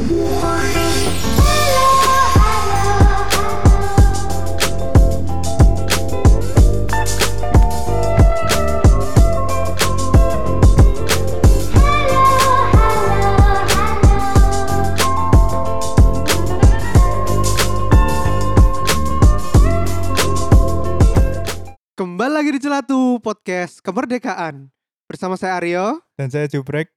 Kembali lagi di Celatu Podcast Kemerdekaan. Bersama saya Aryo. Dan saya Jubrek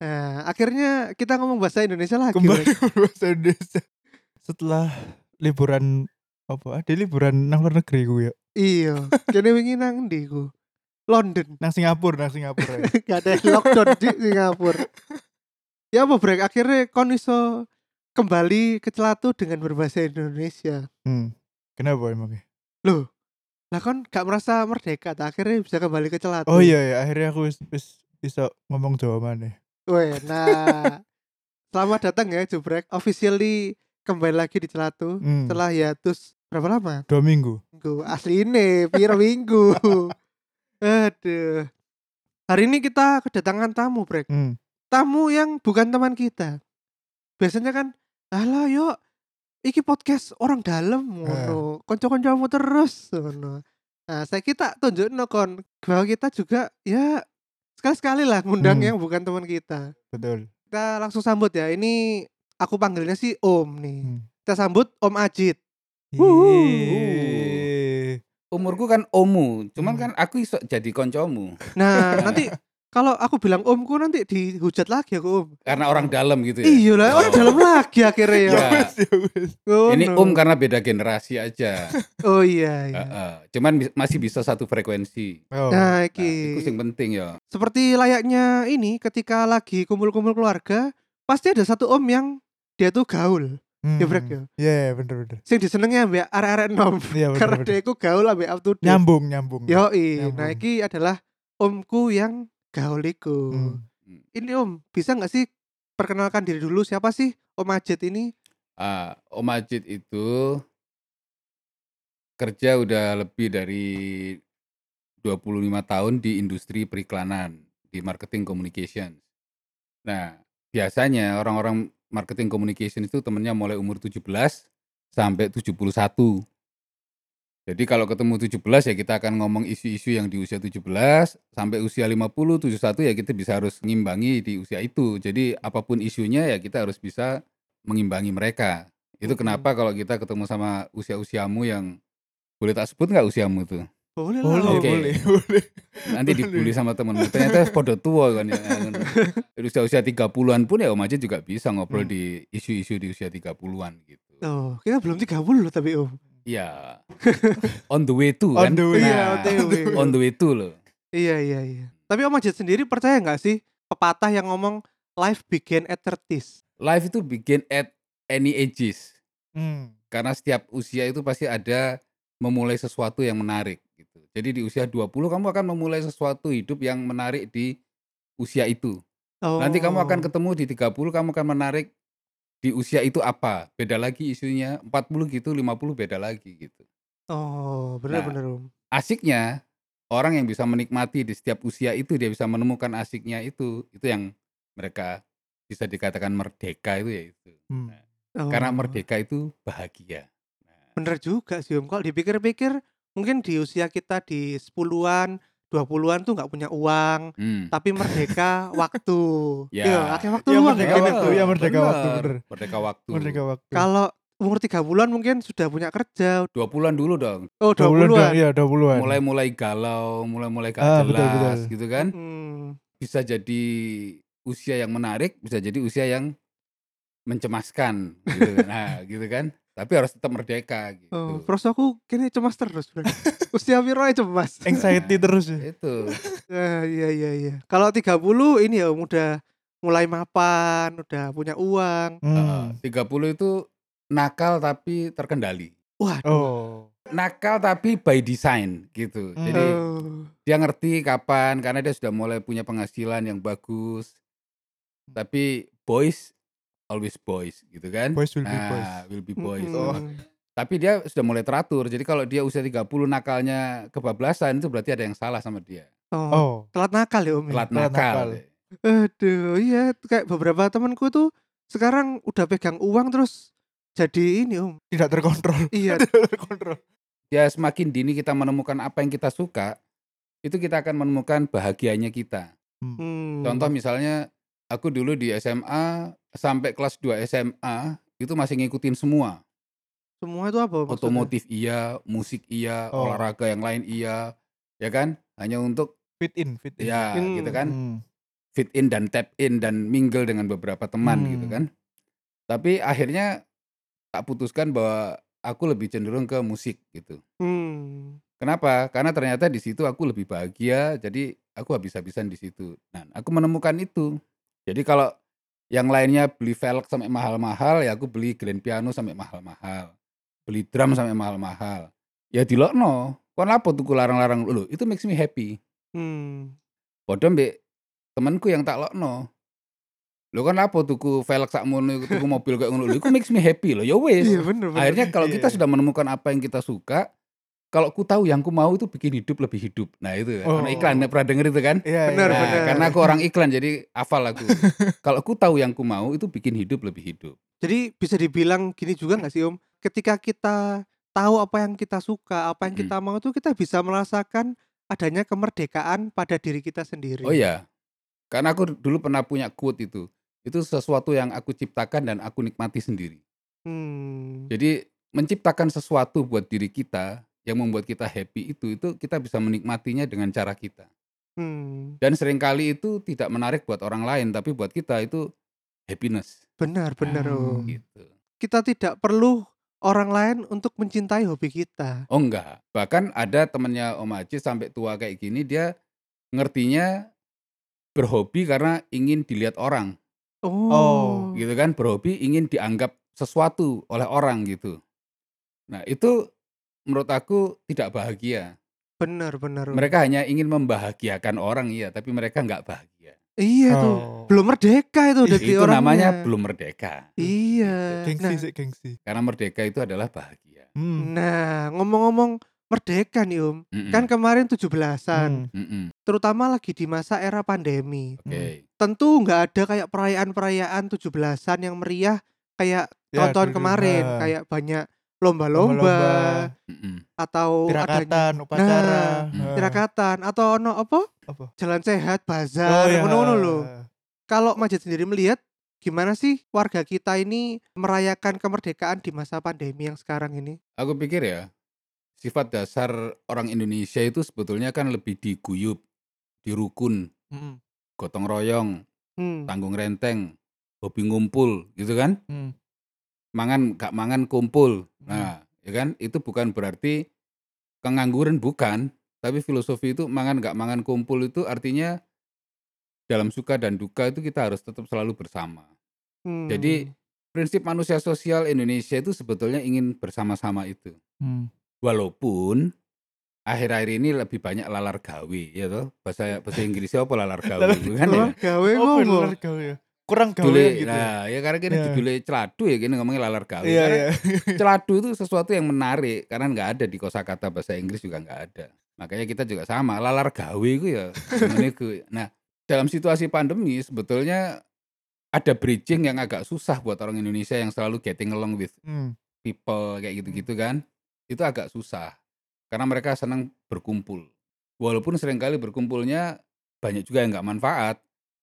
Nah akhirnya kita ngomong bahasa Indonesia lagi kembali berbahasa Indonesia setelah liburan apa? Ada liburan nang luar negeri gue ya. Iya Kini wingi nang ndi ku London Nang Singapura, nang Singapura. ya. Gak ada lockdown di Singapura Ya apa Brek akhirnya kon iso kembali ke Celatu dengan berbahasa Indonesia hmm. Kenapa emangnya? Loh lah kon gak merasa merdeka tak akhirnya bisa kembali ke Celatu Oh iya ya, akhirnya aku bisa ngomong Jawa mana. Weh, nah selamat datang ya Jubrek officially kembali lagi di Celatu Hmm. setelah hiatus berapa lama? Dua minggu. Minggu asli ini piro minggu. Aduh. Hari ini kita kedatangan tamu, Brek. Hmm. Tamu yang bukan teman kita. Biasanya kan, "Halo, yuk. Iki podcast orang dalam ngono. Konco-koncomu terus ngono." Nah, saya kita tunjukin kon bahwa kita juga ya sekali-sekali lah ngundang Hmm. yang bukan teman kita. Betul. Kita langsung sambut ya. Ini aku panggilnya sih Om nih. Hmm. Kita sambut Om Ajit. Umurku kan omu, cuman Hmm. kan aku iso jadi koncomu Nah, nanti kalau aku bilang omku nanti dihujat lagi aku om. karena orang dalam gitu ya. Iya lah, orang Oh. dalam lagi akhirnya ya. Oh, Ini no. om karena beda generasi aja. Oh iya, iya. Heeh. Cuman bis- masih bisa satu frekuensi. Oh. Nah, Nah, iki. itu yang penting ya. Seperti layaknya ini ketika lagi kumpul-kumpul keluarga, pasti ada satu om yang dia tuh gaul. Hmm. Ya, Brek, ya. Iya, bener bener. Sing disenengi ambek arek-arek nom. Iya, bener Karena bener. dia iku gaul ambek up to date. Nyambung, nyambung. Nyambung. Nah, iki adalah omku yang gaul iku. Hmm. Ini om, bisa nggak sih perkenalkan diri dulu siapa sih Om Ajit ini? Ah, Om Ajit itu kerja udah lebih dari 25 tahun di industri periklanan, di marketing communication. Nah, biasanya orang-orang marketing communication itu temennya mulai umur 17 sampai 71. Jadi kalau ketemu 17 ya kita akan ngomong isu-isu yang di usia 17 sampai usia 50, 71 ya kita bisa harus ngimbangi di usia itu. Jadi apa pun isunya ya kita harus bisa mengimbangi mereka. Itu Mm-mm. kenapa kalau kita ketemu sama usia-usiamu yang boleh tak sebut nggak usiamu tuh? Boleh, Boleh, lah. Om. Oke. boleh, boleh. Nanti Boleh. dibully sama temenmu. Ternyata podo tua kan ya. Usia-usia 30-an pun ya Om Ajit juga bisa ngobrol Hmm. di isu-isu di usia 30-an gitu. Oh, kita belum 30 loh tapi Om. Iya. On the way to On kan. the way. Nah, on the way. on the way to loh. Iya iya iya. Tapi Om Ajit sendiri percaya nggak sih pepatah yang ngomong life begin at 30s? Life itu begin at any ages. Hmm. Karena setiap usia itu pasti ada memulai sesuatu yang menarik gitu. Jadi di usia 20 kamu akan memulai sesuatu hidup yang menarik di usia itu. Oh. Nanti kamu akan ketemu di 30 kamu akan menarik di usia itu apa? Beda lagi isunya. 40 gitu, 50 beda lagi gitu. Oh, benar Nah. benar Om. Asiknya orang yang bisa menikmati di setiap usia itu dia bisa menemukan asiknya itu, itu yang mereka bisa dikatakan merdeka itu ya itu. Hmm. Karena Oh, merdeka itu bahagia. Nah, Bener juga sih Om. Kalau dipikir-pikir mungkin di usia kita di 10-an, 20-an tuh nggak punya uang, hmm. tapi merdeka waktu. Ya. Iya, akhirnya waktu Ya, luang merdeka kan? waktu, ya, merdeka bener. waktu, bener. Merdeka waktu. Merdeka waktu. Kalau umur 30-an mungkin sudah punya kerja. 20-an dulu dong. Oh, 20 bulan, 20-an. iya 20-an. Mulai-mulai galau, mulai-mulai gak Ah, jelas betul, betul. gitu kan. Hmm. Bisa jadi usia yang menarik, bisa jadi usia yang mencemaskan gitu. Nah, gitu kan. Tapi harus tetap merdeka gitu. Oh, terus aku kini cemas terus. Bro. Usia piro aja cemas. Anxiety terus ya. Itu. Ah, iya iya iya. Kalau 30 ini ya udah mulai mapan, udah punya uang. Hmm. Eh, 30 itu nakal tapi terkendali. Waduh. Oh. Nakal tapi by design gitu. Hmm. Jadi Oh. dia ngerti kapan karena dia sudah mulai punya penghasilan yang bagus. Tapi boys always boys gitu kan. Boys will be boys. Nah, will be boys. Mm-mm. Oh. Tapi dia sudah mulai teratur. Jadi kalau dia usia 30 nakalnya kebablasan itu berarti ada yang salah sama dia. Oh. Oh. Telat nakal ya Om. ya? Telat Telat nakal. nakal. Aduh, iya kayak beberapa temanku tuh sekarang udah pegang uang terus jadi ini om Tidak terkontrol. iya Tidak terkontrol. Ya semakin dini kita menemukan apa yang kita suka, itu kita akan menemukan bahagianya kita. hmm. Contoh misalnya aku dulu di SMA sampai kelas 2 SMA itu masih ngikutin semua. semua itu apa maksudnya? Otomotif iya, musik iya, Oh. olahraga yang lain iya. Ya kan? Hanya untuk Fit in, fit in. ya Hmm. gitu kan. Hmm. fit in dan tap in dan mingle dengan beberapa teman Hmm. gitu kan. Tapi akhirnya tak putuskan bahwa aku lebih cenderung ke musik gitu. hmm. Kenapa? Karena ternyata di situ aku lebih bahagia, jadi aku habis-habisan di situ. Nah, aku menemukan itu. Jadi kalau yang lainnya beli velg sampai mahal-mahal, ya aku beli grand piano sampai mahal-mahal. Beli drum sampai mahal-mahal. Ya dilokno. Kon apa tuku larang-larang lho, itu makes me happy. Hmm. Padha mbek temanku yang tak lokno. Lho kan apa tuku velg sakmono iku, tuku mobil kayak ngono iku makes me happy lho. Ya wis. iya bener bener Akhirnya kalau Iya, kita sudah menemukan apa yang kita suka, kalau ku tahu yang ku mau itu bikin hidup lebih hidup. Nah itu, Oh. ono iklan pernah denger itu kan? Iya, Benar, iya. Nah, benar. karena aku orang iklan jadi hafal aku. kalau ku tahu yang ku mau itu bikin hidup lebih hidup. jadi bisa dibilang gini juga nggak sih om ketika kita tahu apa yang kita suka apa yang kita mau tuh kita bisa merasakan adanya kemerdekaan pada diri kita sendiri Oh iya. Karena aku dulu pernah punya quote itu. Itu sesuatu yang aku ciptakan dan aku nikmati sendiri. hmm. Jadi menciptakan sesuatu buat diri kita yang membuat kita happy itu itu kita bisa menikmatinya dengan cara kita. Hmm. Dan sering kali itu tidak menarik buat orang lain tapi buat kita itu happiness benar benar Hmm. om gitu. kita tidak perlu orang lain untuk mencintai hobi kita Oh enggak. Bahkan ada temennya Om Haji sampai tua kayak gini dia ngertinya berhobi karena ingin dilihat orang oh, Oh, gitu kan. Berhobi ingin dianggap sesuatu oleh orang gitu. Nah, itu menurut aku tidak bahagia. benar benar. Mereka hanya ingin membahagiakan orang iya, tapi mereka nggak bahagia. iya tuh Oh. belum merdeka itu itu namanya belum merdeka. iya Gengsi nah, sih, gengsi. Karena merdeka itu adalah bahagia. Hmm. nah ngomong-ngomong merdeka nih om Mm-mm. kan kemarin 17-an Hmm. Terutama lagi di masa era pandemi Oke. tentu nggak ada kayak perayaan-perayaan 17-an yang meriah kayak Ya, tahun-tahun kemarin kayak banyak Lomba-lomba, atau adanya tirakatan, upacara. Nah, Nah. tirakatan atau ono apa Apa? jalan sehat Oh, bazar ya. ngono-ngono lho kalau Majid sendiri melihat gimana sih warga kita ini merayakan kemerdekaan di masa pandemi yang sekarang ini Aku pikir ya, sifat dasar orang Indonesia itu sebetulnya kan lebih diguyup, dirukun, Mm-mm. gotong royong, hmm. tanggung renteng, hobi ngumpul, gitu kan? Hmm. Mangan gak mangan kumpul. Hmm. Nah, ya kan? Itu bukan berarti kengangguran bukan, tapi filosofi itu mangan gak mangan kumpul itu artinya dalam suka dan duka itu kita harus tetap selalu bersama. Hmm. Jadi prinsip manusia sosial Indonesia itu sebetulnya ingin bersama-sama itu. Hmm. Walaupun akhir-akhir ini lebih banyak lalar gawe ya toh. Bahasa bahasa Inggrisnya apa lalar gawe kan ya. Gawe Oh, ngomong bener gawe. Kurang gawe gitu. ya. nah, ya karena kita Ya. judulnya celadu ya gini ngomongnya lalar gawe. Iya, Karena iya. celadu itu sesuatu yang menarik karena nggak ada di kosakata bahasa Inggris juga nggak ada. Makanya kita juga sama, lalar gawe itu ya. Nah, dalam situasi pandemi sebetulnya ada bridging yang agak susah buat orang Indonesia yang selalu getting along with Hmm. people kayak gitu-gitu kan. Itu agak susah. Karena mereka senang berkumpul. Walaupun sering kali berkumpulnya banyak juga yang nggak manfaat.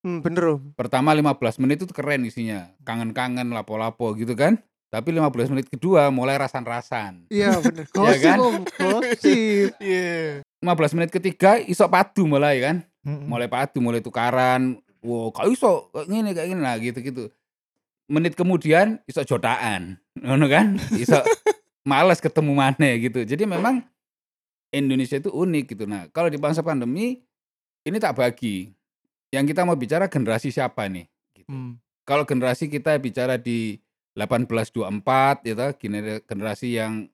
Hmm, bener om Pertama 15 menit itu keren isinya. Kangen-kangen, lapo-lapo gitu kan. Tapi 15 menit kedua mulai rasan-rasan. iya bener Ya gosip kan? om gosip Iya. 15 menit ketiga iso padu mulai kan. Mm-mm. Mulai padu, mulai tukaran. Wow, kau iso kayak gini kayak gini nah gitu-gitu. Menit kemudian iso jotaan. Ngono kan? Iso males ketemu mana gitu. Jadi memang Indonesia itu unik gitu. Nah, kalau di masa pandemi ini tak bagi. Yang kita mau bicara generasi siapa nih? Gitu. Hmm. Kalau generasi kita bicara di 1824 ya gener- generasi yang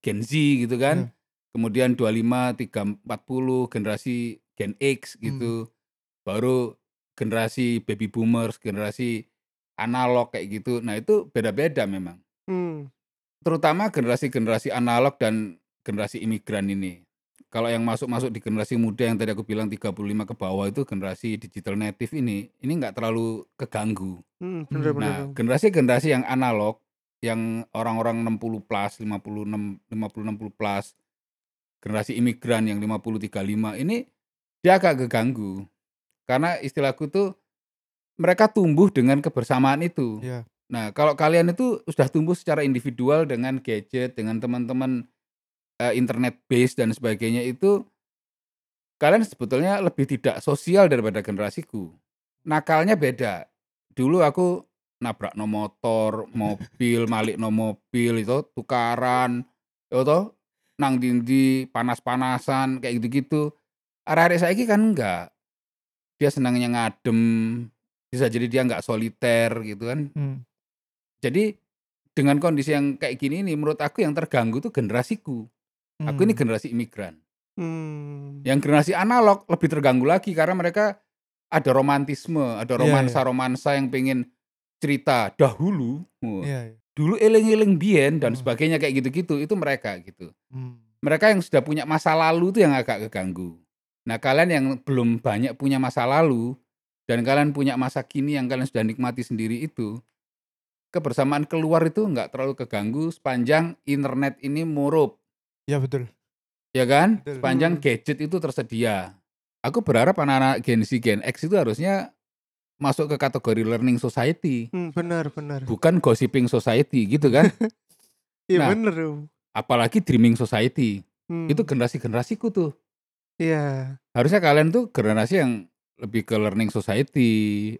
Gen Z gitu kan. Ya. Kemudian 25, 3, 40 generasi Gen X gitu. Baru generasi baby boomers, generasi analog kayak gitu. Nah, itu beda-beda memang. hmm. Terutama generasi-generasi analog dan generasi imigran ini. Kalau yang masuk-masuk di generasi muda yang tadi aku bilang 35 ke bawah itu generasi digital native ini, ini nggak terlalu keganggu. Hmm, bener bener. Nah, generasi-generasi yang analog, yang orang-orang 60 plus, 56 50 60 plus, generasi imigran yang 50 35 ini dia agak keganggu. Karena istilahku tuh mereka tumbuh dengan kebersamaan itu. Iya. Nah, kalau kalian itu sudah tumbuh secara individual dengan gadget, dengan teman-teman eh, internet base dan sebagainya itu kalian sebetulnya lebih tidak sosial daripada generasiku. Nakalnya beda. Dulu aku nabrak no motor, mobil, malik no mobil itu tukaran, itu nang dindi panas-panasan kayak gitu-gitu. Arek-arek saiki kan enggak. Dia senangnya ngadem, bisa jadi dia nggak soliter gitu kan. Hmm. Jadi dengan kondisi yang kayak gini nih menurut aku yang terganggu tuh generasiku. Aku ini Hmm. generasi imigran. Hmm. Yang generasi analog lebih terganggu lagi karena mereka ada romantisme, ada Iya, iya. romansa-romansa yang pengen cerita dahulu. Wah, Iya, iya. Dulu eling-eling bien dan Hmm. sebagainya kayak gitu-gitu itu mereka gitu. Hmm. Mereka yang sudah punya masa lalu itu yang agak keganggu. Nah, kalian yang belum banyak punya masa lalu dan kalian punya masa kini yang kalian sudah nikmati sendiri itu, kebersamaan keluar itu nggak terlalu keganggu sepanjang internet ini murup, Iya betul. ya kan? Betul. Sepanjang Hmm. gadget itu tersedia. Aku berharap anak-anak Gen Z, Gen X itu harusnya masuk ke kategori learning society, Hmm, benar benar. bukan gossiping society gitu kan? Iya Nah. bener. Om. Apalagi dreaming society. Hmm. Itu generasi-generasiku tuh. Iya. Harusnya kalian tuh generasi yang lebih ke learning society,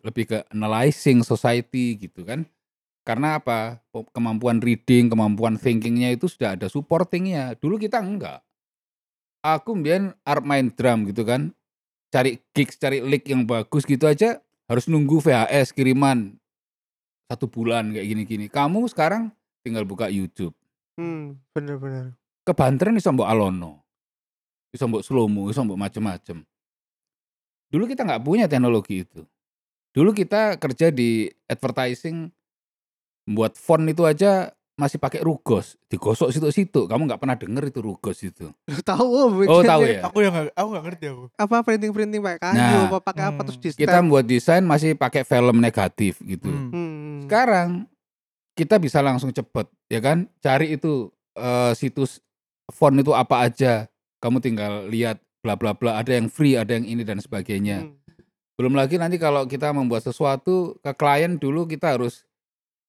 lebih ke analyzing society gitu kan. Karena apa? Kemampuan reading, kemampuan thinkingnya itu sudah ada supportingnya. Dulu kita enggak. Aku mbien arep main drum gitu kan. Cari gigs, cari lick yang bagus gitu aja harus nunggu VHS kiriman satu bulan kayak gini-gini. Kamu sekarang tinggal buka YouTube. Hmm, bener bener. Kebanteran iso mbok alono. Iso mbok slow-mo, iso mbok macem-macem. Dulu kita nggak punya teknologi itu. Dulu kita kerja di advertising buat font itu aja masih pakai rugos, digosok situ-situ. Kamu nggak pernah denger itu rugos itu. tahu. Oh, bikinnya tahu ya? Aku yang nggak, aku nggak ngerti aku. Apa printing printing pakai kayu Nah. apa pakai apa terus Hmm. di Kita membuat desain masih pakai film negatif gitu. Hmm. Hmm. Sekarang kita bisa langsung cepet, ya kan? Cari itu eh, situs font itu apa aja. Kamu tinggal lihat bla bla bla. Ada yang free, ada yang ini dan sebagainya. Hmm. Belum lagi nanti kalau kita membuat sesuatu ke klien dulu kita harus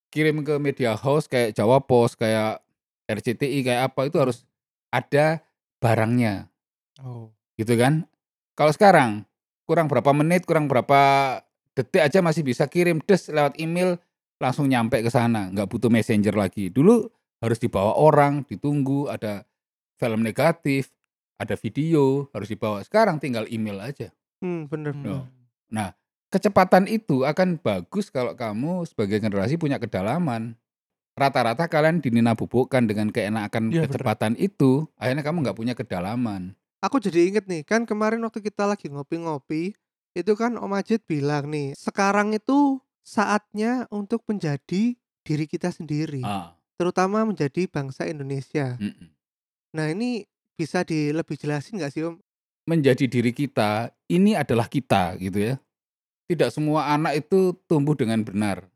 kirim ke media house kayak Jawa Pos, kayak RCTI, kayak apa itu harus ada barangnya, Oh. gitu kan? Kalau sekarang kurang berapa menit, kurang berapa detik aja masih bisa kirim des lewat email langsung nyampe ke sana, nggak butuh messenger lagi. Dulu harus dibawa orang, ditunggu, ada film negatif, ada video harus dibawa. Sekarang tinggal email aja. Hmm, bener. Hmm. Loh. Kecepatan itu akan bagus kalau kamu sebagai generasi punya kedalaman. Rata-rata kalian dinina-bubukkan dengan keenakan bener. kecepatan itu, akhirnya kamu nggak punya kedalaman. Aku jadi inget nih, kan kemarin waktu kita lagi ngopi-ngopi, itu kan Om Ajit bilang nih, sekarang itu saatnya untuk menjadi diri kita sendiri, Ah, terutama menjadi bangsa Indonesia. mm-mm. Nah ini bisa di lebih jelasin nggak sih Om? Menjadi diri kita, ini adalah kita gitu ya. Tidak semua anak itu tumbuh dengan benar.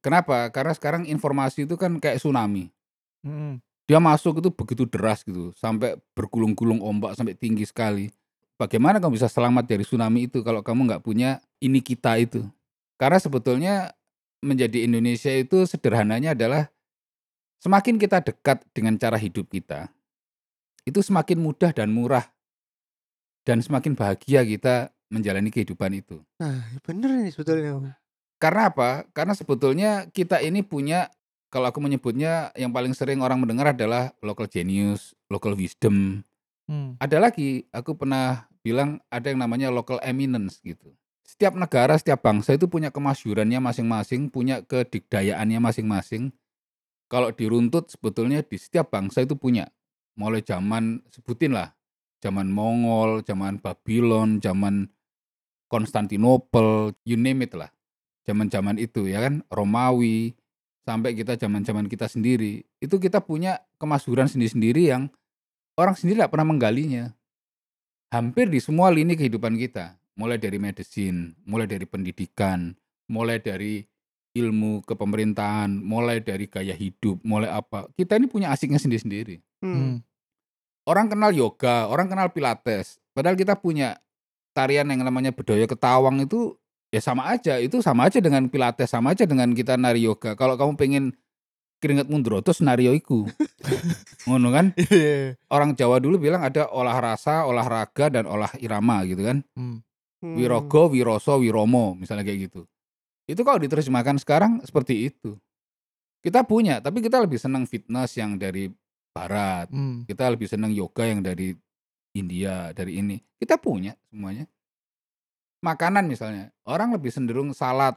Kenapa? Karena sekarang informasi itu kan kayak tsunami. Hmm. Dia masuk itu begitu deras gitu, sampai bergulung-gulung ombak sampai tinggi sekali. Bagaimana kamu bisa selamat dari tsunami itu kalau kamu nggak punya ini kita itu? Karena sebetulnya menjadi Indonesia itu sederhananya adalah semakin kita dekat dengan cara hidup kita, itu semakin mudah dan murah dan semakin bahagia kita menjalani kehidupan itu. Nah bener ini sebetulnya. Karena apa? Karena sebetulnya kita ini punya kalau aku menyebutnya yang paling sering orang mendengar adalah local genius, local wisdom. Hmm. Ada lagi, aku pernah bilang ada yang namanya local eminence gitu. Setiap negara, setiap bangsa itu punya kemasyurannya masing-masing, punya kedikdayaannya masing-masing. Kalau diruntut sebetulnya di setiap bangsa itu punya. Mulai zaman sebutin lah, zaman Mongol, zaman Babylon, zaman Konstantinopel, you name it lah. Zaman-zaman itu ya kan, Romawi, sampai kita zaman-zaman kita sendiri. Itu kita punya kemasyuran sendiri-sendiri yang orang sendiri nggak pernah menggalinya. Hampir di semua lini kehidupan kita, mulai dari medicine, mulai dari pendidikan, mulai dari ilmu kepemerintahan, mulai dari gaya hidup, mulai apa. Kita ini punya asiknya sendiri-sendiri. Hmm. Hmm. Orang kenal yoga, orang kenal pilates. Padahal kita punya tarian yang namanya bedoyo ketawang itu ya sama aja. Itu sama aja dengan pilates, sama aja dengan kita nari yoga. Kalau kamu pengen keringat mundur terus nari iku. Ngono kan? Iya. Orang Jawa dulu bilang ada olah rasa, olahraga dan olah irama gitu kan. Hmm. Hmm. Wirogo, Wiroso, Wiromo misalnya kayak gitu. Itu kalau diterjemahkan sekarang seperti itu. Kita punya, tapi kita lebih senang fitness yang dari barat. Hmm. Kita lebih senang yoga yang dari India, dari ini. Kita punya semuanya. Makanan misalnya, orang lebih cenderung salad.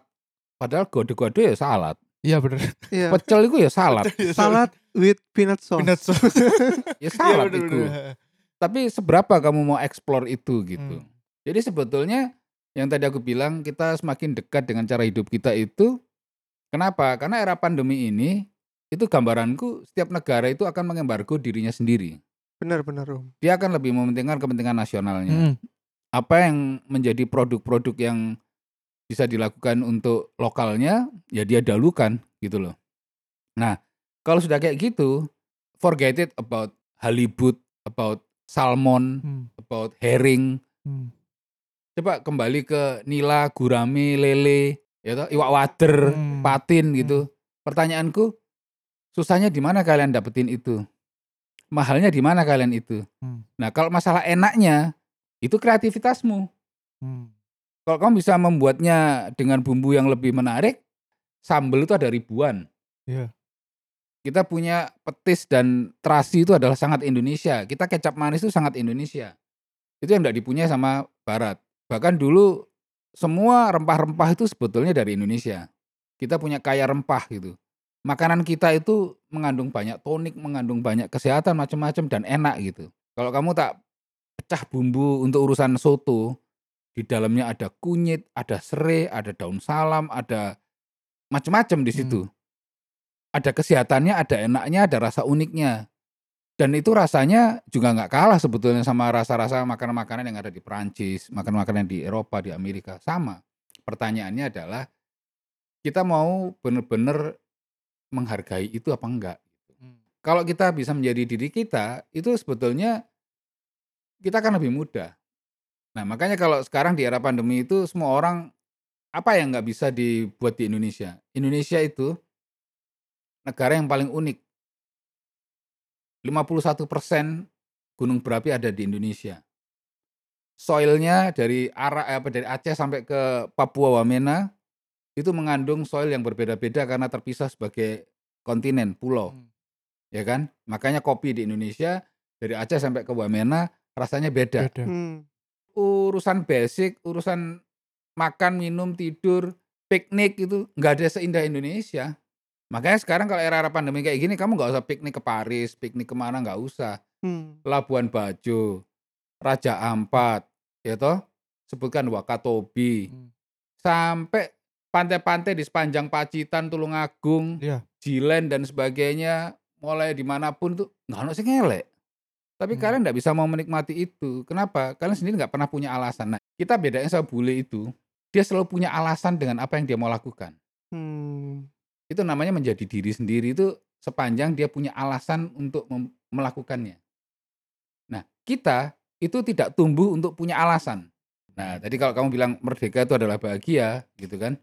Padahal gado-gado ya salad. Iya bener. Iya. Pecel itu ya salad. Salad with peanut sauce. Peanut sauce. Ya Iya salad bener, itu. bener. Tapi seberapa kamu mau explore itu gitu. Hmm. Jadi sebetulnya yang tadi aku bilang kita semakin dekat dengan cara hidup kita itu kenapa? Karena era pandemi ini itu gambaranku setiap negara itu akan mengembargo dirinya sendiri. Benar-benar Om. Dia akan lebih mementingkan kepentingan nasionalnya. Hmm. Apa yang menjadi produk-produk yang bisa dilakukan untuk lokalnya ya dia dalukan gitu loh. Nah, kalau sudah kayak gitu, forget it about halibut, about salmon, Hmm. about herring, Hmm. coba kembali ke nila, gurame, lele, ya toh, iwak wader, Hmm. patin gitu. Pertanyaanku, susahnya di mana kalian dapetin itu? Mahalnya di mana kalian itu? Hmm. Nah, kalau masalah enaknya, itu kreativitasmu. Hmm. Kalau kamu bisa membuatnya dengan bumbu yang lebih menarik, sambal itu ada ribuan. Iya. Kita punya petis dan terasi itu adalah sangat Indonesia. Kita kecap manis itu sangat Indonesia. Itu yang tidak dipunyai sama Barat. Bahkan dulu semua rempah-rempah itu sebetulnya dari Indonesia. Kita punya kaya rempah gitu. Makanan kita itu mengandung banyak tonik, mengandung banyak kesehatan macam-macam dan enak gitu. Kalau kamu tak pecah bumbu untuk urusan soto, di dalamnya ada kunyit, ada serai, ada daun salam, ada macam-macam di situ. Ada kesehatannya, ada enaknya, ada rasa uniknya. Dan itu rasanya juga nggak kalah sebetulnya sama rasa-rasa makanan-makanan yang ada di Perancis, makanan-makanan di Eropa, di Amerika. Sama. Pertanyaannya adalah, kita mau benar-benar menghargai itu apa enggak? Hmm. Kalau kita bisa menjadi diri kita, itu sebetulnya kita akan lebih mudah. Nah, makanya kalau sekarang di era pandemi itu semua orang apa yang nggak bisa dibuat di Indonesia? Indonesia itu negara yang paling unik. 51% gunung berapi ada di Indonesia. Soilnya dari arah apa dari Aceh sampai ke Papua Wamena itu mengandung soil yang berbeda-beda karena terpisah sebagai kontinen, pulau. Hmm. Ya kan? Makanya kopi di Indonesia dari Aceh sampai ke Wamena rasanya beda Beda. Hmm. urusan basic, urusan makan, minum, tidur, piknik itu nggak ada seindah Indonesia. Makanya sekarang kalau era-era pandemi kayak gini, kamu nggak usah piknik ke Paris, piknik ke mana nggak usah. Hmm. Labuan Bajo, Raja Ampat, ya toh, sebutkan Wakatobi, Hmm. sampai pantai-pantai di sepanjang Pacitan, Tulungagung, Iya. Jilen dan sebagainya, mulai di mana pun tuh nggak ada sih ngelek. Tapi Hmm. kalian nggak bisa mau menikmati itu. Kenapa? Kalian sendiri nggak pernah punya alasan. Nah, kita bedanya sama bule itu, dia selalu punya alasan dengan apa yang dia mau lakukan. Hmm. Itu namanya menjadi diri sendiri itu sepanjang dia punya alasan untuk melakukannya. Nah, kita itu tidak tumbuh untuk punya alasan. Nah, tadi kalau kamu bilang merdeka itu adalah bahagia, gitu kan?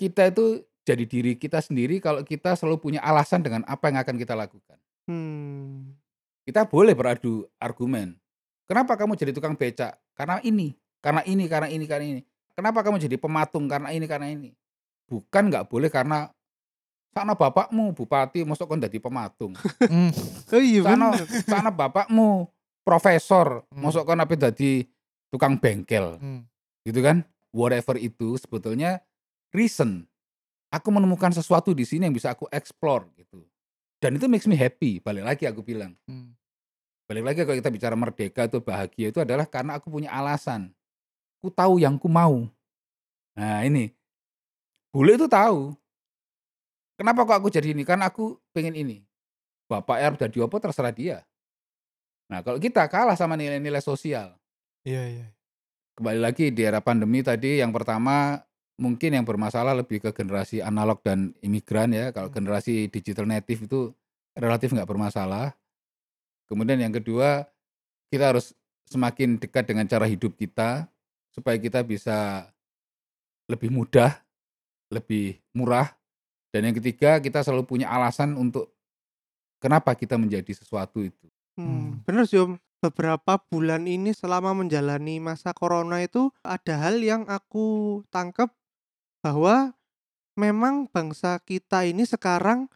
Kita itu jadi diri kita sendiri kalau kita selalu punya alasan dengan apa yang akan kita lakukan. Hmm. Kita boleh beradu argumen. Kenapa kamu jadi tukang becak? Karena ini, karena ini, karena ini, karena ini. Kenapa kamu jadi pematung? Karena ini, karena ini. Bukan nggak boleh karena sana bapakmu bupati, masuk kon jadi pematung. Oh iya Sana, sana bapakmu profesor, Hmm. masuk kon apa jadi tukang bengkel, Hmm. gitu kan? Whatever itu sebetulnya reason. Aku menemukan sesuatu di sini yang bisa aku explore gitu. Dan itu makes me happy. Balik lagi aku bilang. Hmm. Balik lagi kalau kita bicara merdeka atau bahagia itu adalah karena aku punya alasan. Ku tahu yang ku mau. Nah ini. Bule itu tahu. Kenapa kok aku jadi ini? Karena aku pengen ini. Bapak R jadi apa terserah dia. Nah, kalau kita kalah sama nilai-nilai sosial. Iya, iya. Kembali lagi di era pandemi tadi yang pertama mungkin yang bermasalah lebih ke generasi analog dan imigran ya. Kalau Hmm. generasi digital native itu relatif nggak bermasalah. Kemudian yang kedua, kita harus semakin dekat dengan cara hidup kita supaya kita bisa lebih mudah, lebih murah. Dan yang ketiga, kita selalu punya alasan untuk kenapa kita menjadi sesuatu itu. Hmm, Hmm. bener sih Om. Beberapa bulan ini selama menjalani masa corona itu ada hal yang aku tangkap bahwa memang bangsa kita ini sekarang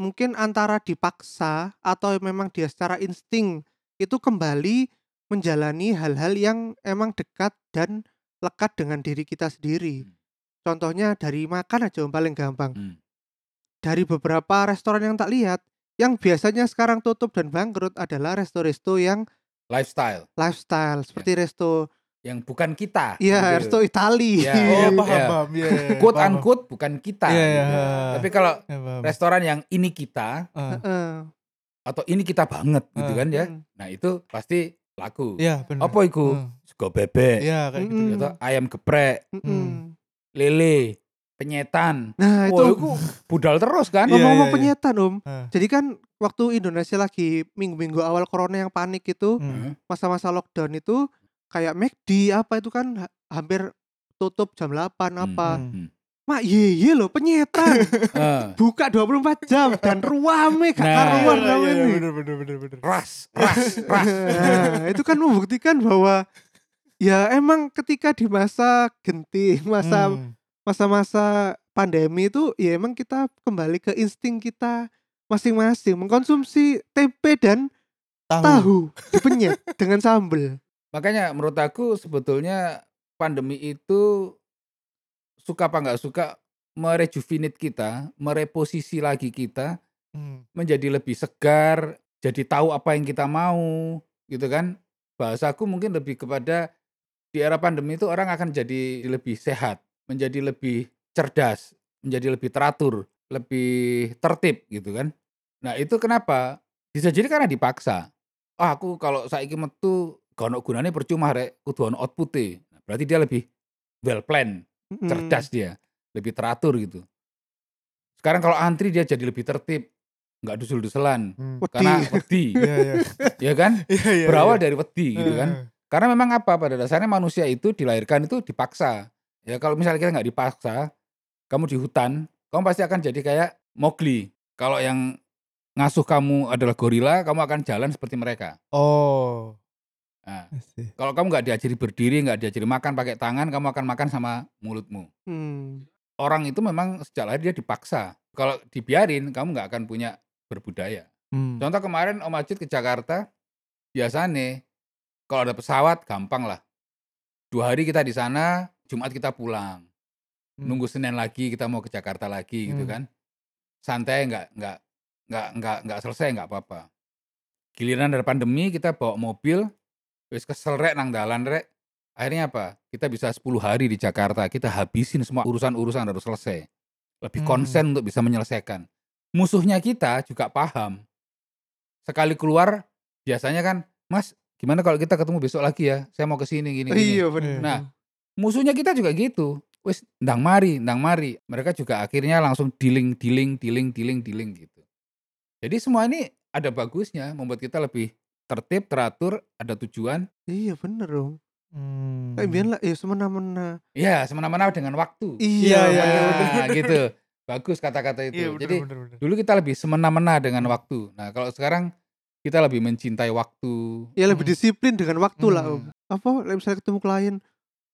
mungkin antara dipaksa atau memang dia secara insting itu kembali menjalani hal-hal yang emang dekat dan lekat dengan diri kita sendiri. Hmm. Contohnya dari makan aja Om paling gampang. Hmm. Dari beberapa restoran yang tak lihat, yang biasanya sekarang tutup dan bangkrut adalah resto-resto yang Lifestyle lifestyle seperti resto yang bukan kita. iya gitu. resto Itali Ya, Oh, Iya, paham, iya. paham. Iya, iya, Quote paham, unquote bukan kita. Iya, iya. gitu. Tapi kalau paham. Iya, paham. restoran yang ini kita Ah, Heeh. atau ini kita banget gitu Ah. kan ya. Mm. Nah, itu pasti laku. Iya, benar. Apa iku? Ah, Sego bebek, Iya, kayak gitu. Atau ayam geprek. Hmm. lele, penyetan. Nah, Wah, itu itu budal terus kan? Iya, ngomong-ngomong iya, iya. penyetan, Om. Ah. Jadi kan waktu Indonesia lagi minggu-minggu awal corona yang panik itu, Hmm. masa-masa lockdown itu kayak McD apa itu kan ha- hampir tutup jam 8 Hmm, apa. Hmm. hmm. Mak ye ye loh penyetan. Eh, Buka 24 jam dan ruame gak Nah. karuan Iya, iya, bener, bener, bener, bener. ras, ras, ras. Nah, itu kan membuktikan bahwa ya emang ketika di masa genting, masa Hmm. masa-masa pandemi itu ya emang kita kembali ke insting kita masing-masing mengkonsumsi tempe dan Tahu. tahu dipenyet dengan sambel. Makanya menurut aku sebetulnya pandemi itu suka apa nggak suka merejuvenate kita, mereposisi lagi kita Hmm. menjadi lebih segar, jadi tahu apa yang kita mau, gitu kan? Bahasaku mungkin lebih kepada di era pandemi itu orang akan jadi lebih sehat, menjadi lebih cerdas, menjadi lebih teratur, lebih tertib gitu kan. Nah, itu kenapa? Bisa jadi karena dipaksa. Ah, aku kalau saiki metu gak ono gunane percuma rek, kudu ono output Nah, berarti dia lebih well plan, cerdas dia, lebih teratur gitu. Sekarang kalau antri dia jadi lebih tertib, nggak dusel-duselan Hmm. Karena wedi, Iya, iya. ya kan? Iya, iya. Berawal iya. dari wedi gitu kan. Karena memang apa pada dasarnya manusia itu dilahirkan itu dipaksa. Ya kalau misalnya kita nggak dipaksa, kamu di hutan, kamu pasti akan jadi kayak Mowgli. Kalau yang ngasuh kamu adalah gorila, kamu akan jalan seperti mereka. Oh. Nah, kalau kamu nggak diajari berdiri, nggak diajari makan pakai tangan, kamu akan makan sama mulutmu. Hmm. Orang itu memang sejak lahir dia dipaksa. Kalau dibiarin, kamu nggak akan punya berbudaya. Hmm. Contoh kemarin Om Ajit ke Jakarta, biasanya kalau ada pesawat gampang lah. Dua hari kita di sana, Jumat kita pulang. Hmm. Nunggu Senin lagi kita mau ke Jakarta lagi gitu Hmm. kan. Santai nggak nggak nggak nggak nggak selesai nggak apa-apa. Giliran dari pandemi kita bawa mobil, wis kesel rek nang dalan rek. Akhirnya apa? Kita bisa 10 hari di Jakarta, kita habisin semua urusan-urusan harus selesai. Lebih Hmm. konsen untuk bisa menyelesaikan. Musuhnya kita juga paham. Sekali keluar biasanya kan, Mas, gimana kalau kita ketemu besok lagi ya? Saya mau ke sini gini gini. Iya benar. Nah, Musuhnya kita juga gitu. Wis ndang mari, ndang mari. Mereka juga akhirnya langsung dealing, dealing, dealing, dealing, dealing gitu. Jadi semua ini ada bagusnya, membuat kita lebih tertib, teratur, ada tujuan. iya bener dong. Hmm. Kayak biar lah ya semena-mena. Ya, semena-mena dengan waktu. Iya, iya, iya, bener. Nah, gitu. Bagus kata-kata itu. Iya, bener, Jadi bener, bener. dulu kita lebih semena-mena dengan waktu. Nah, kalau sekarang kita lebih mencintai waktu. Ya lebih Hmm. disiplin dengan waktu lah Hmm. om. Apa like misalnya ketemu klien,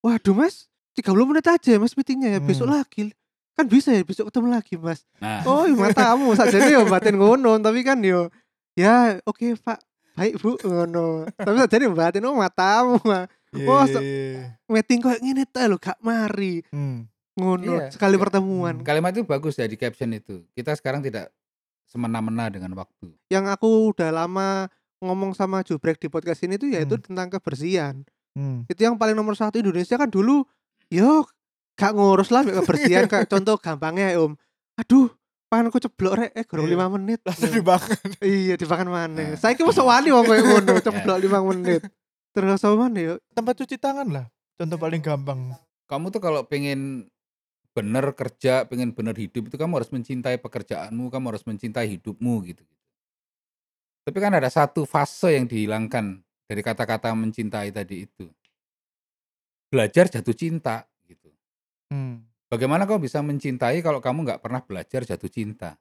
waduh mas, 30 menit aja ya mas meetingnya ya, besok Hmm. lagi. Kan bisa ya besok ketemu lagi mas. Nah, Oh iya matamu saja nih batin ngono, tapi kan yo ya oke pak, baik bu ngono. tapi saja nih batin oh matamu mah. Iya, Oh, iya, so- iya. meeting kok ngene ta lho gak mari Hmm. ngono Iya. sekali Iya. pertemuan. Hmm. kalimat itu bagus ya di caption itu. Kita sekarang tidak semena-mena dengan waktu. Yang aku udah lama ngomong sama Jubrek di podcast ini tuh yaitu Hmm. tentang kebersihan. Hmm. itu yang paling nomor satu Indonesia kan dulu yo gak ngurus lah kebersihan kayak contoh gampangnya ya om aduh panganku ceblok rek eh gorong Iya. 5 menit. Langsung dimakan. Iya dimakan maneh. Nah. Saiki mosok wani wong koyo ngono ceblok 5 menit. Terus maneh yo? Tempat cuci tangan lah. Contoh paling gampang. Kamu tuh kalau pengen bener kerja, pengen bener hidup itu kamu harus mencintai pekerjaanmu, kamu harus mencintai hidupmu gitu. Tapi kan ada satu fase yang dihilangkan dari kata-kata mencintai tadi itu. Belajar jatuh cinta gitu. Hmm. Bagaimana kamu bisa mencintai kalau kamu nggak pernah belajar jatuh cinta?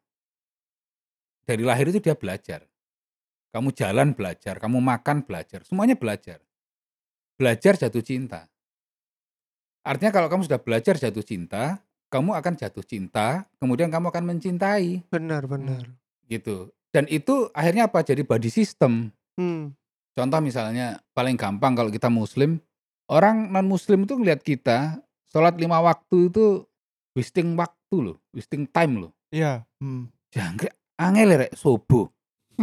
Dari lahir itu dia belajar. Kamu jalan belajar, kamu makan belajar, semuanya belajar. Belajar jatuh cinta. Artinya kalau kamu sudah belajar jatuh cinta, kamu akan jatuh cinta, kemudian kamu akan mencintai Benar benar. gitu. Dan itu akhirnya apa? Jadi body system. Hmm. Contoh misalnya paling gampang kalau kita muslim, orang non muslim itu ngelihat kita sholat lima waktu itu wasting waktu loh, wasting time loh. Iya. Hmm. Jangkrik angel ya, rek subuh,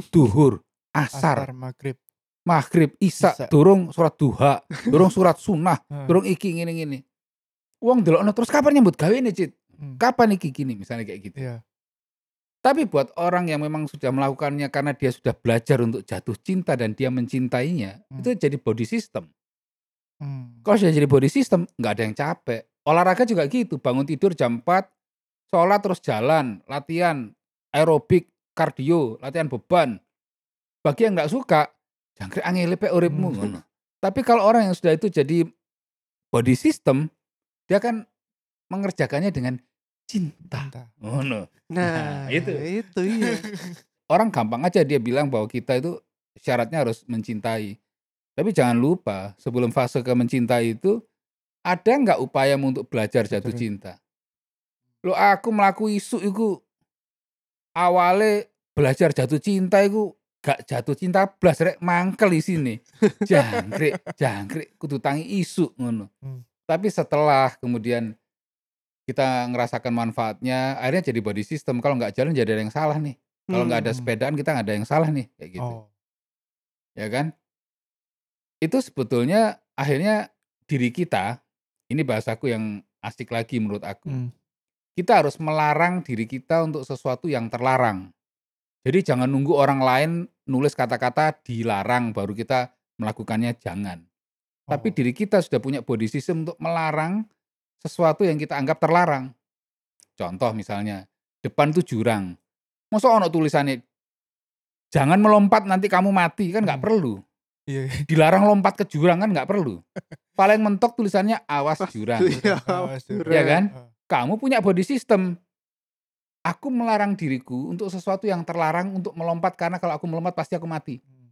duhur, asar, Asar maghrib. maghrib, isya, Isya. durung surat duha, durung surat sunnah, Ah. durung iki ngene ngene. Uang delokno terus kapan nyambut gawe nih, Cit? Hmm. Kapan iki gini misalnya kayak gitu. Iya. Tapi buat orang yang memang sudah melakukannya karena dia sudah belajar untuk jatuh cinta dan dia mencintainya, Hmm. itu jadi body system. Hmm. Kalau sudah jadi body system, nggak ada yang capek. Olahraga juga gitu, bangun tidur jam 4, sholat terus jalan, latihan, aerobik, kardio, latihan beban. Bagi yang nggak suka, jangkrik angel pe uripmu Hmm. Tapi kalau orang yang sudah itu jadi body system, dia kan mengerjakannya dengan cinta. Cinta. Ngono. Nah, Nah, itu. itu iya. Orang gampang aja dia bilang bahwa kita itu syaratnya harus mencintai. Tapi jangan lupa, sebelum fase ke mencintai itu, ada nggak upaya untuk belajar jatuh cinta? Lo aku melaku isu itu awalnya belajar jatuh cinta itu gak jatuh cinta blas rek mangkel di sini. Jangkrik, jangkrik kudu tangi isu ngono. Hmm. Tapi setelah kemudian kita ngerasakan manfaatnya, akhirnya jadi body system. Kalau nggak jalan jadi ada yang salah nih. Kalau nggak ada Hmm. sepedaan kita nggak ada yang salah nih kayak gitu. Oh. Ya kan? Itu sebetulnya akhirnya diri kita, ini bahasaku yang asik lagi menurut aku. Hmm. Kita harus melarang diri kita untuk sesuatu yang terlarang. Jadi jangan nunggu orang lain nulis kata-kata dilarang baru kita melakukannya jangan. Tapi Oh. diri kita sudah punya body system untuk melarang sesuatu yang kita anggap terlarang. Contoh misalnya, depan tuh jurang. Masa ono tulisannya jangan melompat nanti kamu mati kan nggak Hmm. perlu. Iya. Dilarang lompat ke jurang kan nggak perlu. Paling mentok tulisannya awas jurang. Iya, Awas, jurang. Ya kan? Kamu punya body system. Aku melarang diriku untuk sesuatu yang terlarang untuk melompat karena kalau aku melompat pasti aku mati. Hmm.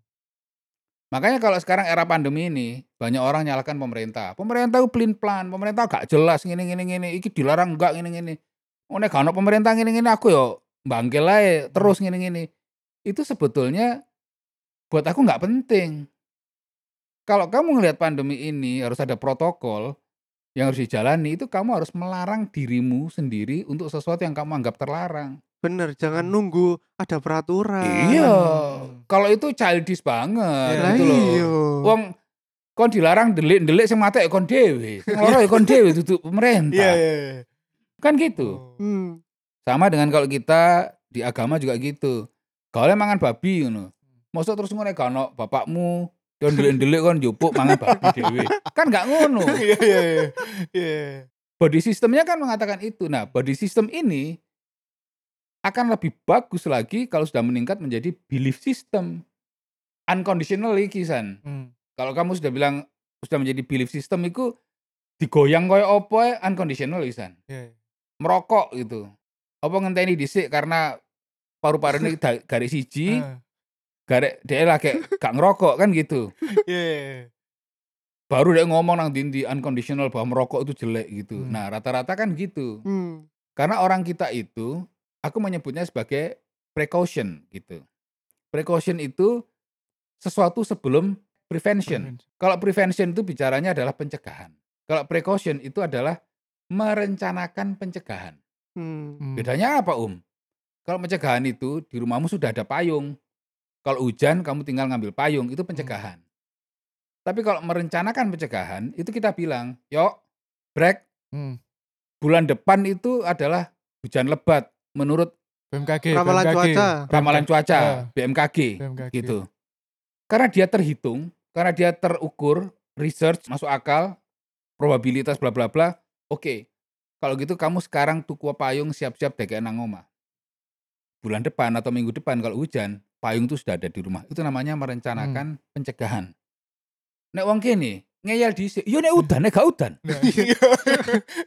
Makanya kalau sekarang era pandemi ini banyak orang nyalakan pemerintah. Pemerintah itu pelin plan, pemerintah gak jelas ngene ngene ngene, iki dilarang enggak ngene ngene. Oh nek gak ono pemerintah ngene ngene aku yo bangkel ae terus ngene ngene. Itu sebetulnya buat aku nggak penting. Kalau kamu ngelihat pandemi ini harus ada protokol yang harus dijalani itu kamu harus melarang dirimu sendiri untuk sesuatu yang kamu anggap terlarang. Bener, jangan Hmm. nunggu ada peraturan. Iya, kalau itu childish banget Ya, gitu loh. iya. Wong kon dilarang delik-delik sing mate kon dhewe. Sing lara ya kon dhewe duduk pemerintah. Iya, iya, iya. Kan gitu. Oh. Hmm. Sama dengan kalau kita di agama juga gitu. Kalau mangan babi ngono. Mosok terus ngono gak ono bapakmu kon delik-delik kon njupuk mangan babi dhewe. Kan gak ngono. Iya, iya, iya. Iya. Body systemnya kan mengatakan itu. Nah, body system ini akan lebih bagus lagi kalau sudah meningkat menjadi belief system. Unconditionally kisan. Hmm. Kalau kamu sudah bilang sudah menjadi belief system itu digoyang koyo opo ae unconditional kisan. Iya. Merokok gitu. Apa ngenteni dhisik karena paru-paru ini garis siji. Garek dia lagi gak ngerokok kan gitu. Iya, iya, iya. Baru dia ngomong nang dindi unconditional bahwa merokok itu jelek gitu. Hmm. Nah, rata-rata kan gitu. Hmm. Karena orang kita itu, aku menyebutnya sebagai precaution gitu. Precaution itu sesuatu sebelum prevention. Kalau prevention itu bicaranya adalah pencegahan. Kalau precaution itu adalah merencanakan pencegahan. Hmm. Hmm. Bedanya apa, Om? Kalau pencegahan itu di rumahmu sudah ada payung. Kalau hujan kamu tinggal ngambil payung, itu pencegahan. Tapi kalau merencanakan pencegahan, itu kita bilang, "Yuk, break, Hmm. bulan depan itu adalah hujan lebat menurut BMKG, Ramalan BMKG. cuaca. ramalan cuaca. BMKG BMKG. gitu. Karena dia terhitung, karena dia terukur, research masuk akal, probabilitas bla bla bla. Oke. Kalau gitu kamu sekarang tuku payung siap-siap dek nang omah. Bulan depan atau minggu depan kalau hujan, payung itu sudah ada di rumah. Itu namanya merencanakan pencegahan. Nek wong kene ngeyel dhisik, yo nek udan nek gak udan. Nah, iya.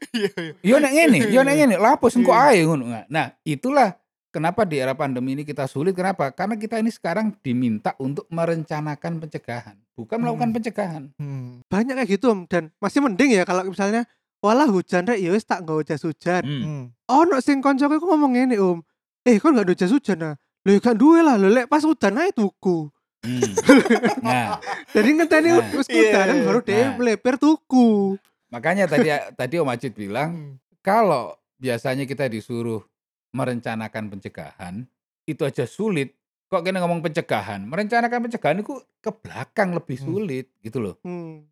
Iya, iya. Yo nek ngene, yo nek ngene, lapus engko ae ngono. Nah, itulah kenapa di era pandemi ini kita sulit. Kenapa? Karena kita ini sekarang diminta untuk merencanakan pencegahan, bukan melakukan Hmm. pencegahan. Hmm. Banyak kayak gitu Om dan masih mending ya kalau misalnya walah hujan rek ya wis tak nggak jas hujan. Hmm. Hmm. Ono sing koncoku iku ngomong ngene Om. Eh kon nggak ada jas hujan nah. Lho ya gak duwe lah, lho lek pas hujan ae tuku. Hmm. Nah, Jadi ngenteni Nah. wis udanan iya. baru dhewe Nah. meleper tuku. makanya tadi tadi Om Ajit bilang Hmm. kalau biasanya kita disuruh merencanakan pencegahan, itu aja sulit. Kok kena ngomong pencegahan? Merencanakan pencegahan itu ke belakang lebih Hmm. sulit gitu loh. Hmm.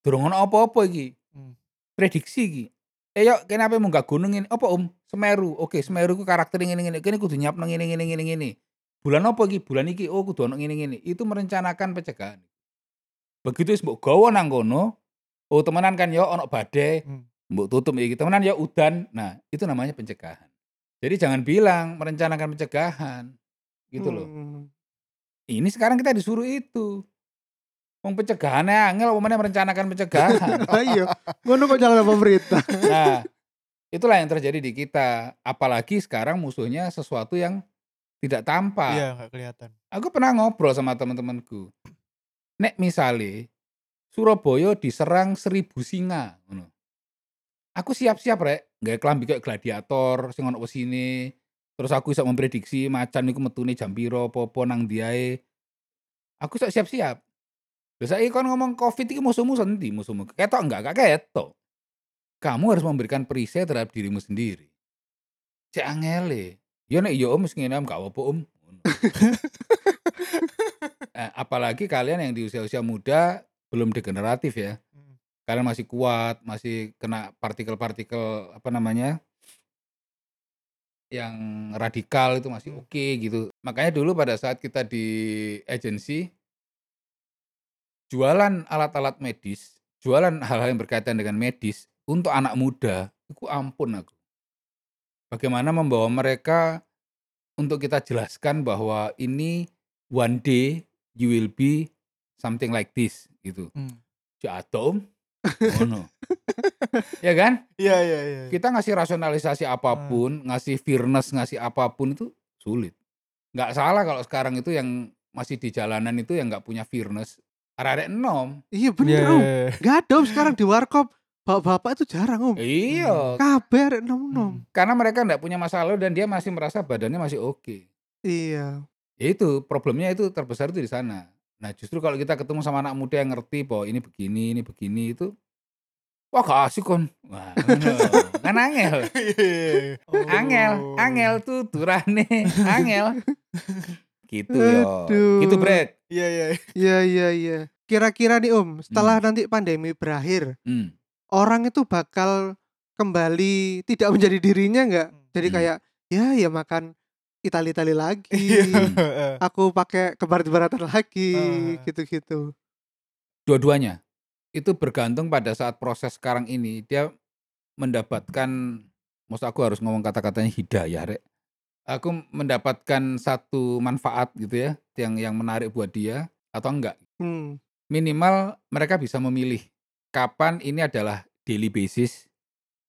Durung ono apa-apa iki. Hmm. Prediksi iki. Eh yuk kenapa mau gak gunung ini? Apa Om? Semeru. Oke, Semeru ku karakter ngene ngene. Kene kudu nyiapno ngene ngene ngene ngene. Bulan apa iki? Bulan iki oh kudu ono ngene ngene. Itu merencanakan pencegahan. Begitu wis mbok gawa nang kono, oh temenan kan yo ono badai, Hmm. mbok tutup iki. Temenan ya udan. Nah, itu namanya pencegahan. Jadi jangan bilang merencanakan pencegahan. Gitu loh. Hmm. Ini sekarang kita disuruh itu. Wong pencegahannya angel meneh merencanakan pencegahan. Lah iya, ngono kok jalan pemerintah. Nah, itulah yang terjadi di kita. Apalagi sekarang musuhnya sesuatu yang tidak tampak. Iya, nggak kelihatan. Aku pernah ngobrol sama teman-temanku. Nek misale Surabaya diserang seribu singa. Aku siap-siap rek, nggak kelambi kayak gladiator sing ono wesine. Terus aku bisa memprediksi macan iku metune jam piro, apa-apa nang diae. Aku sok siap-siap. Lha saiki kon ngomong Covid iki musuhmu sendi musuhmu? Ketok enggak? Gak ketok. Kamu harus memberikan perisai terhadap dirimu sendiri. Cek angele. Ya nek ya om wis ngene om gak apa-apa om. Eh, apalagi kalian yang di usia-usia muda belum degeneratif ya. Hmm. Kalian masih kuat, masih kena partikel-partikel apa namanya? yang radikal itu masih Hmm. oke gitu. Makanya dulu pada saat kita di agensi jualan alat-alat medis, jualan hal-hal yang berkaitan dengan medis untuk anak muda, itu ampun aku. Bagaimana membawa mereka untuk kita jelaskan bahwa ini one day you will be something like this gitu. Hmm. Jatuh, ngono. ya kan? Iya, iya, iya. Kita ngasih rasionalisasi apa pun, ngasih fairness, ngasih apa pun itu sulit. Nggak salah kalau sekarang itu yang masih di jalanan itu yang nggak punya fairness. Arek-arek enom. Iya Iya, bener Om. iya, iya. Gak ada Om sekarang di warkop. Bapak-bapak itu jarang Om. Iya, Kabeh arek nom-nom. Hmm. karena mereka nggak punya masalah dan dia masih merasa badannya masih oke. Iya. Ya itu problemnya itu terbesar itu di sana. Nah justru kalau kita ketemu sama anak muda yang ngerti bahwa ini begini, ini begini itu, wah gak asik kon. Wah, ngono. kan angel. Iya. Angel, Oh. angel tuh turane, angel. Gitu yo. Aduh. Gitu Brad. Iya, iya. Iya iya iya. Kira-kira nih Om, setelah nanti pandemi berakhir, Hmm. Orang itu bakal kembali tidak menjadi dirinya nggak? Jadi Hmm. kayak ya ya makan Itali-Itali lagi. Iya. Aku pakai kebarat-baratan lagi gitu-gitu. Dua-duanya. Itu bergantung pada saat proses sekarang ini dia mendapatkan maksud aku harus ngomong kata-katanya hidayah, Rek. Aku mendapatkan satu manfaat gitu ya yang yang menarik buat dia atau enggak. Hmm. Minimal mereka bisa memilih kapan ini adalah daily basis,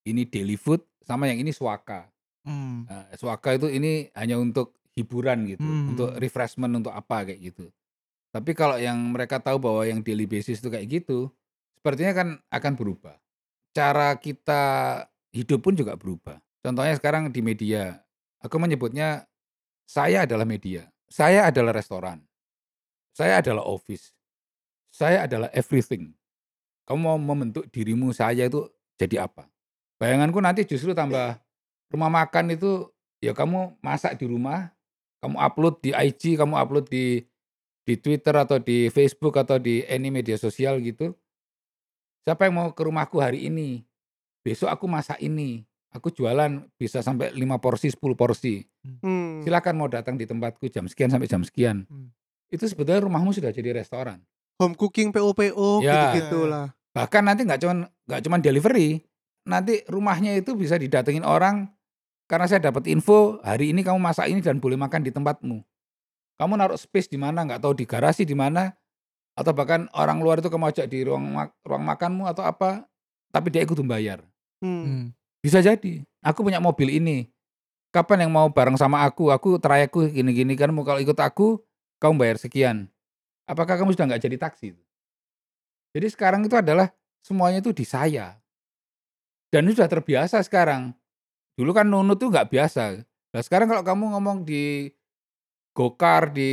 ini daily food sama yang ini swaka. Hmm. Nah, swaka itu ini hanya untuk hiburan gitu, Hmm. untuk refreshment untuk apa kayak gitu. Tapi kalau yang mereka tahu bahwa yang daily basis itu kayak gitu, sepertinya kan akan berubah. Cara kita hidup pun juga berubah. Contohnya sekarang di media, aku menyebutnya saya adalah media, saya adalah restoran, saya adalah office, saya adalah everything. Kamu mau membentuk dirimu saya itu jadi apa? Bayanganku nanti justru tambah rumah makan itu ya kamu masak di rumah, kamu upload di IG, kamu upload di di Twitter atau di Facebook atau di any media sosial gitu. Siapa yang mau ke rumahku hari ini? Besok aku masak ini. Aku jualan bisa sampai 5 porsi, 10 porsi. Hmm. Silakan mau datang di tempatku jam sekian sampai jam sekian. Hmm. Itu sebetulnya rumahmu sudah jadi restoran. Home cooking PO-PO Ya. gitu-gitu Ya, ya. lah. Bahkan nanti nggak cuman nggak cuman delivery, nanti rumahnya itu bisa didatengin orang karena saya dapat info hari ini kamu masak ini dan boleh makan di tempatmu. Kamu naruh space di mana nggak tahu di garasi di mana atau bahkan orang luar itu kamu ajak di ruang mak- ruang makanmu atau apa, tapi dia ikut membayar. Hmm. Hmm. Bisa jadi. Aku punya mobil ini. Kapan yang mau bareng sama aku? Aku trayekku gini-gini kan mau kalau ikut aku, kamu bayar sekian. Apakah kamu sudah nggak jadi taksi? Jadi sekarang itu adalah semuanya itu di saya. Dan itu sudah terbiasa sekarang. Dulu kan nunut tuh nggak biasa. Nah sekarang kalau kamu ngomong di Gokar, di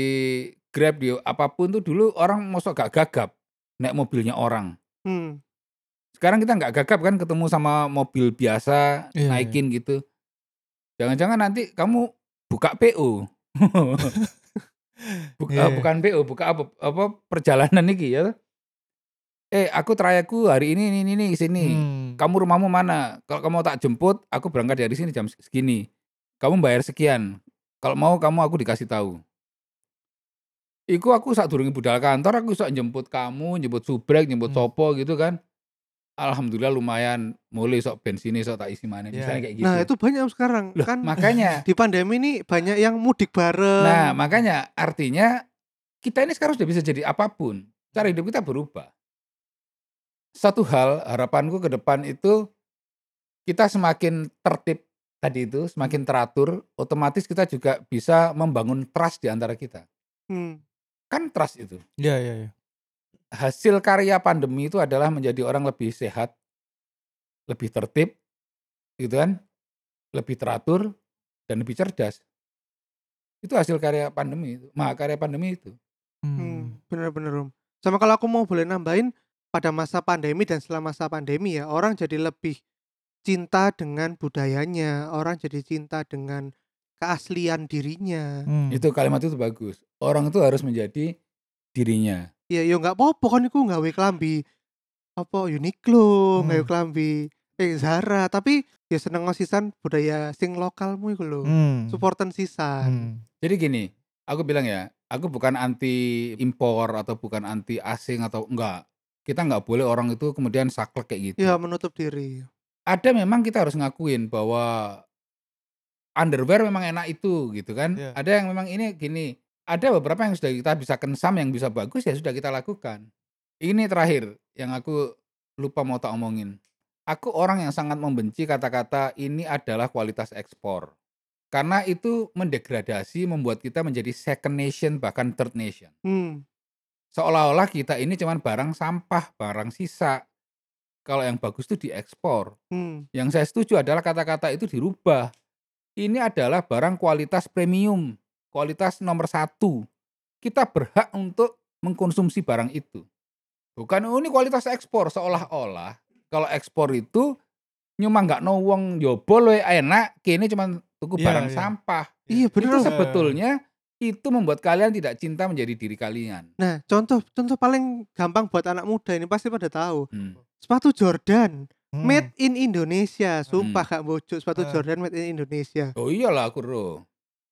Grab, di apa pun tuh dulu orang mosok gak gagap naik mobilnya orang. Hmm. Sekarang kita nggak gagap kan ketemu sama mobil biasa Iya, naikin gitu. Jangan-jangan nanti kamu buka PO. Buka, Iya. bukan PO, buka apa, apa perjalanan nih ya. Eh, aku trayekku hari ini ini ini sini. Hmm. Kamu rumahmu mana? Kalau kamu tak jemput, aku berangkat dari sini jam segini. Kamu bayar sekian. Kalau mau kamu aku dikasih tahu. Iku aku saat durungi budal kantor aku sok jemput kamu, jemput subrek, jemput Hmm. sopo gitu kan. Alhamdulillah lumayan mulai sok bensinnya sok tak isi mana Iya. misalnya kayak gitu. Nah, itu banyak sekarang. Loh, kan makanya di pandemi ini banyak yang mudik bareng. Nah, makanya artinya kita ini sekarang sudah bisa jadi apa pun. Cara hidup kita berubah. Satu hal harapanku ke depan itu kita semakin tertib tadi itu, semakin teratur, otomatis kita juga bisa membangun trust di antara kita. Hmm. Kan trust itu. Iya, iya, iya. Hasil karya pandemi itu adalah menjadi orang lebih sehat, lebih tertib, gitu kan, lebih teratur, dan lebih cerdas. Itu hasil karya pandemi itu, mahakarya pandemi itu. Hmm. Hmm, bener-bener Om. Sama kalau aku mau boleh nambahin pada masa pandemi dan setelah masa pandemi ya orang jadi lebih cinta dengan budayanya, orang jadi cinta dengan keaslian dirinya. Hmm. Itu kalimat itu bagus. Orang itu harus menjadi dirinya. Ya yo nggak apa-apa kan iku nggawe klambi apa Uniqlo, Hmm. nggawe klambi eh Zara, tapi ya seneng ngosisan budaya sing lokalmu iku lho. Hmm. Supporten sisan. Hmm. Jadi gini, aku bilang ya, aku bukan anti impor atau bukan anti asing atau enggak. Kita nggak boleh orang itu kemudian saklek kayak gitu. Ya menutup diri. Ada memang kita harus ngakuin bahwa underwear memang enak itu gitu kan. Iya. Ada yang memang ini gini. Ada beberapa yang sudah kita bisa kensam yang bisa bagus ya sudah kita lakukan. Ini terakhir yang aku lupa mau tak omongin. Aku orang yang sangat membenci kata-kata ini adalah kualitas ekspor. Karena itu mendegradasi membuat kita menjadi second nation bahkan third nation. Hmm. Seolah-olah kita ini cuman barang sampah, barang sisa. Kalau yang bagus itu diekspor. Hmm. Yang saya setuju adalah kata-kata itu dirubah. Ini adalah barang kualitas premium, kualitas nomor satu. Kita berhak untuk mengkonsumsi barang itu. Bukan oh ini kualitas ekspor seolah-olah kalau ekspor itu nyuma nggak no wong jobol we enak, kini cuma tuku Iya, barang iya. sampah. Iya bener. Itu Om. sebetulnya itu membuat kalian tidak cinta menjadi diri kalian. Nah, contoh contoh paling gampang buat anak muda ini pasti pada tahu. Hmm. Sepatu Jordan Hmm. made in Indonesia. Sumpah Kak Bojo, sepatu Ah. Jordan made in Indonesia. Oh iyalah aku.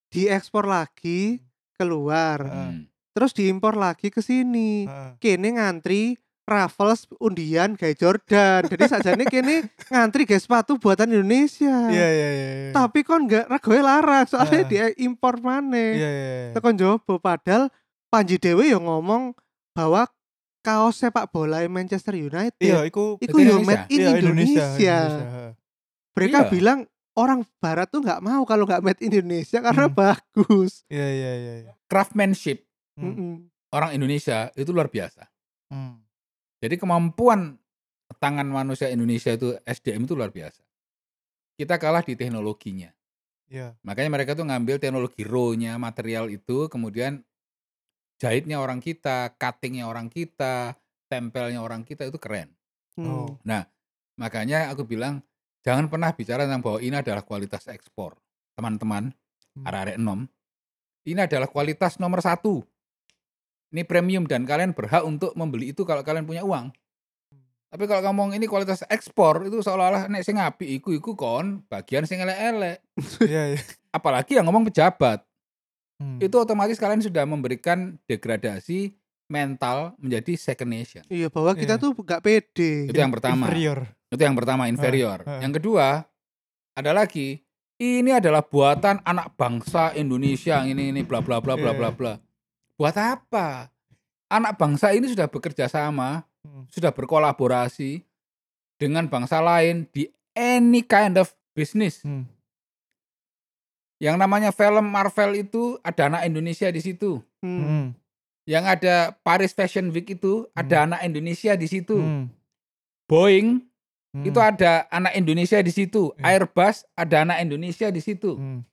Diekspor lagi keluar. Hmm. Terus diimpor lagi ke sini. Ah. Kene ngantri Raffles undian kayak Jordan. Jadi sajane kene ngantri guys sepatu buatan Indonesia. Iya, iya, iya. iya. Tapi kon nggak regoe larang soalnya Ah. dia impor maneh. Iya, iya, iya. Tekan jobo padahal Panji Dewe yang ngomong bahwa kaos sepak bola Manchester United Iya, iku Iku Indonesia. made in iya, Indonesia. Indonesia. Mereka Iya. bilang orang barat tuh nggak mau kalau nggak made in Indonesia karena Hmm. bagus. Iya, iya, iya, iya. Craftsmanship Hmm. Orang Indonesia itu luar biasa. Hmm. Jadi kemampuan tangan manusia Indonesia itu SDM itu luar biasa. Kita kalah di teknologinya. Iya. Makanya mereka tuh ngambil teknologi raw-nya, material itu, kemudian jahitnya orang kita, cuttingnya orang kita, tempelnya orang kita itu keren. Hmm. Oh. Makanya aku bilang jangan pernah bicara tentang bahwa ini adalah kualitas ekspor. Teman-teman, Hmm. arek enom, ini adalah kualitas nomor satu. Ini premium dan kalian berhak untuk membeli itu kalau kalian punya uang. Tapi kalau ngomong ini kualitas ekspor itu seolah-olah nek sing apik iku iku kon bagian sing elek-elek. Iya, iya. Apalagi yang ngomong pejabat. Hmm. Itu otomatis kalian sudah memberikan degradasi mental menjadi second nation. Iya bahwa kita Iya. tuh gak pede. Itu yang pertama. inferior. Itu yang pertama inferior. ah. Yang kedua ada lagi ini adalah buatan anak bangsa Indonesia ini ini bla bla bla bla Iya. bla bla. Buat apa? Anak bangsa ini sudah bekerja sama, Hmm. sudah berkolaborasi dengan bangsa lain di any kind of business. Hmm. Yang namanya film Marvel itu ada anak Indonesia di situ. Hmm. Hmm. Yang ada Paris Fashion Week itu ada anak Indonesia di situ. Hmm. Boeing Hmm. itu ada anak Indonesia di situ. Iya. Airbus ada anak Indonesia di situ. Hmm.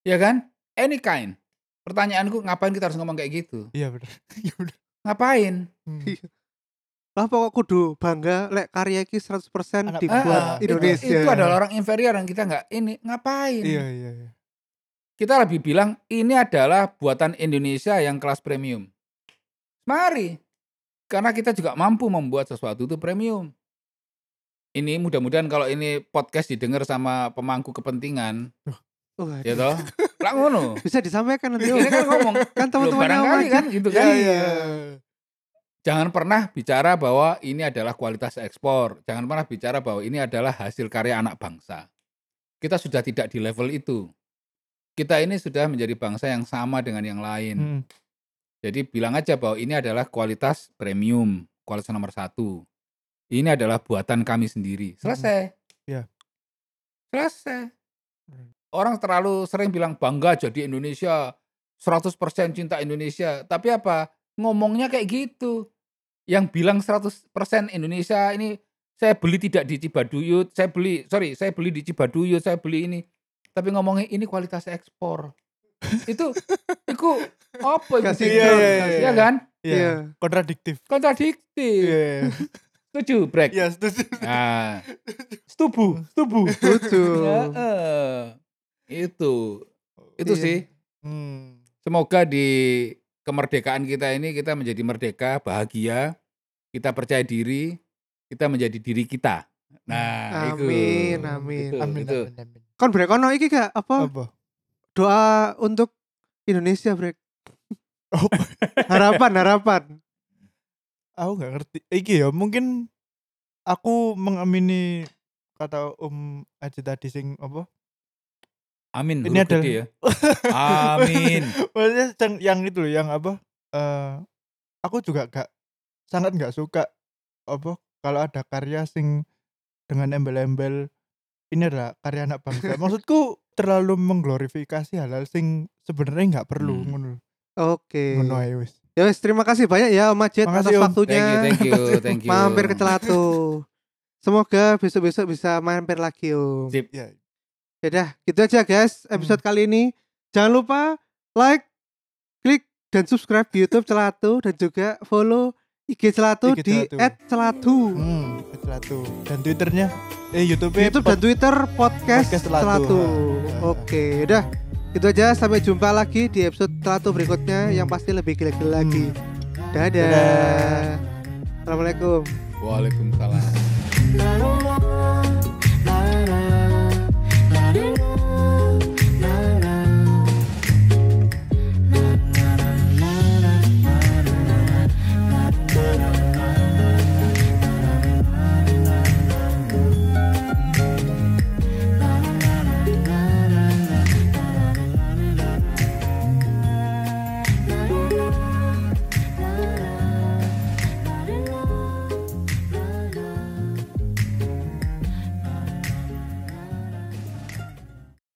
Ya kan? Any kind. Pertanyaanku ngapain kita harus ngomong kayak gitu? Iya benar. Iya benar. Ngapain? Hmm. Iya. Lah pokok kudu bangga lek karya iki 100% Anak dibuat. Ah, itu- Indonesia. Itu, adalah orang inferior yang kita nggak ini ngapain? Iya iya iya. Kita lebih bilang ini adalah buatan Indonesia yang kelas premium. Mari. Karena kita juga mampu membuat sesuatu itu premium. Ini mudah-mudahan kalau ini podcast didengar sama pemangku kepentingan, Wah, ya toh. Lah ngono. bisa disampaikan nanti. Ini kan ngomong kan teman-teman barangkali kan gitu kan. Iya iya. Jangan pernah bicara bahwa ini adalah kualitas ekspor. Jangan pernah bicara bahwa ini adalah hasil karya anak bangsa. Kita sudah tidak di level itu. Kita ini sudah menjadi bangsa yang sama dengan yang lain. Hmm. Jadi bilang aja bahwa ini adalah kualitas premium, kualitas nomor satu. Ini adalah buatan kami sendiri. Selesai. Iya. Selesai. Hmm. Orang terlalu sering bilang bangga jadi Indonesia, 100% cinta Indonesia. Tapi apa? Ngomongnya kayak gitu. Yang bilang 100% Indonesia ini saya beli tidak di Cibaduyut, saya beli, sorry, saya beli di Cibaduyut, saya beli ini. Tapi ngomongnya ini kualitas ekspor. itu, itu apa? Kasih Iya, iya, iya, Ya iya. kan? Iya. Iya. Kontradiktif. kontradiktif. Iya. Setuju, Brek? Iya setuju. Nah, setuju, setuju. Lucu. Heeh. itu, itu Iya. sih. Hmm. Semoga di kemerdekaan kita ini kita menjadi merdeka, bahagia, kita percaya diri, kita menjadi diri kita. Nah, itu. Amin, amin. Itu, Amin, itu. amin, amin. Kon brek ono iki gak apa Apa? doa untuk Indonesia brek. Oh. harapan, harapan. Aku nggak ngerti. Iki ya mungkin aku mengamini kata Om Aji tadi sing apa? Amin. Ini adalah- gede ya. Amin. Maksudnya yang, yang itu loh, yang apa? eh aku juga gak sangat nggak suka apa kalau ada karya sing dengan embel-embel ini adalah karya anak bangsa. Maksudku terlalu mengglorifikasi hal-hal sing sebenarnya nggak perlu Hmm. ngono. Oke. Ngono ae wis. Ya wes terima kasih banyak ya Om Makasih, atas Om. waktunya. Thank you, thank you, thank you. Mampir ke Celatu. Semoga besok-besok bisa mampir lagi Om. Sip. Ya. Yaudah, gitu aja guys episode kali ini. Jangan lupa like, klik dan subscribe di YouTube Celatu dan juga follow IG Celatu IG di Celatu. @celatu. Hmm, Celatu. Dan Twitternya eh YouTube YouTube dan Twitter podcast, Podcast Celatu. Celatu. Oke, udah. Itu aja sampai jumpa lagi di episode Celatu berikutnya yang pasti lebih gila-gila lagi. Dadah. Dadah. Assalamualaikum. Waalaikumsalam.